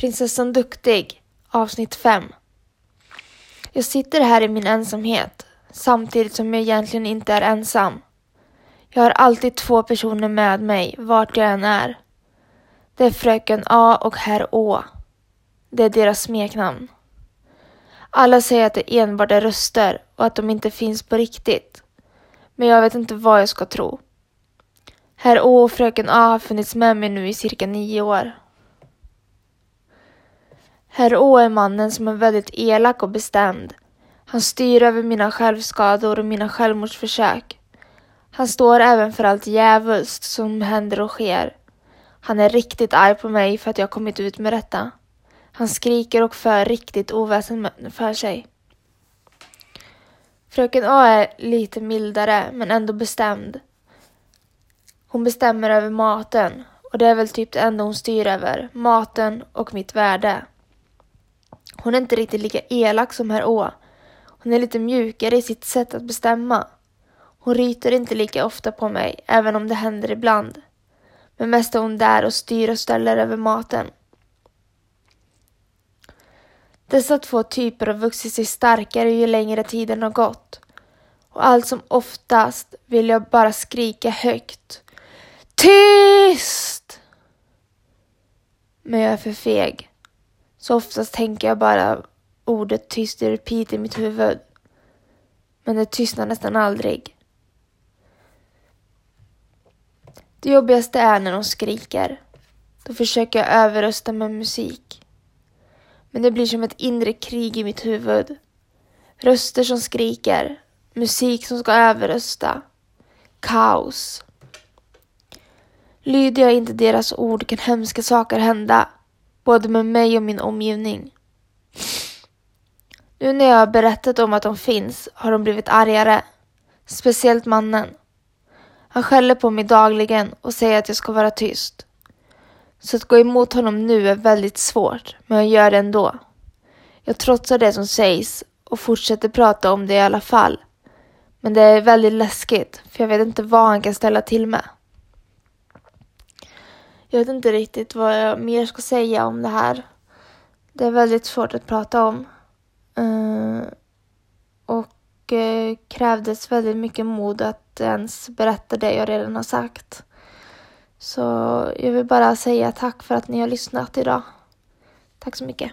Prinsessan Duktig, avsnitt 5. Jag sitter här i min ensamhet, samtidigt som jag egentligen inte är ensam. Jag har alltid två personer med mig, vart jag än är. Det är fröken A och herr Å. Det är deras smeknamn. Alla säger att det enbart är röster och att de inte finns på riktigt. Men jag vet inte vad jag ska tro. Herr Å och fröken A har funnits med mig nu i cirka nio år. Herr Å är mannen som är väldigt elak och bestämd. Han styr över mina självskador och mina självmordsförsök. Han står även för allt djävulskt som händer och sker. Han är riktigt arg på mig för att jag kommit ut med detta. Han skriker och för riktigt oväsen för sig. Fröken A är lite mildare men ändå bestämd. Hon bestämmer över maten och det är väl typ det enda hon styr över, maten och mitt värde. Hon är inte riktigt lika elak som herr Å. Hon är lite mjukare i sitt sätt att bestämma. Hon ryter inte lika ofta på mig, även om det händer ibland. Men mest är hon där och styr och ställer över maten. Dessa två typer har vuxit sig starkare ju längre tiden har gått. Och allt som oftast vill jag bara skrika högt. Tyst! Men jag är för feg. Så oftast tänker jag bara ordet tyst i repeat i mitt huvud. Men det tystnar nästan aldrig. Det jobbigaste är när de skriker. Då försöker jag överrösta med musik. Men det blir som ett inre krig i mitt huvud. Röster som skriker, musik som ska överrösta. Kaos. Lyder jag inte deras ord kan hemska saker hända både med mig och min omgivning. Nu när jag har berättat om att de finns har de blivit argare. Speciellt mannen. Han skäller på mig dagligen och säger att jag ska vara tyst. Så att gå emot honom nu är väldigt svårt, men jag gör det ändå. Jag trotsar det som sägs och fortsätter prata om det i alla fall. Men det är väldigt läskigt, för jag vet inte vad han kan ställa till med. Jag vet inte riktigt vad jag mer ska säga om det här. Det är väldigt svårt att prata om. Uh, och uh, krävdes väldigt mycket mod att ens berätta det jag redan har sagt. Så jag vill bara säga tack för att ni har lyssnat idag. Tack så mycket.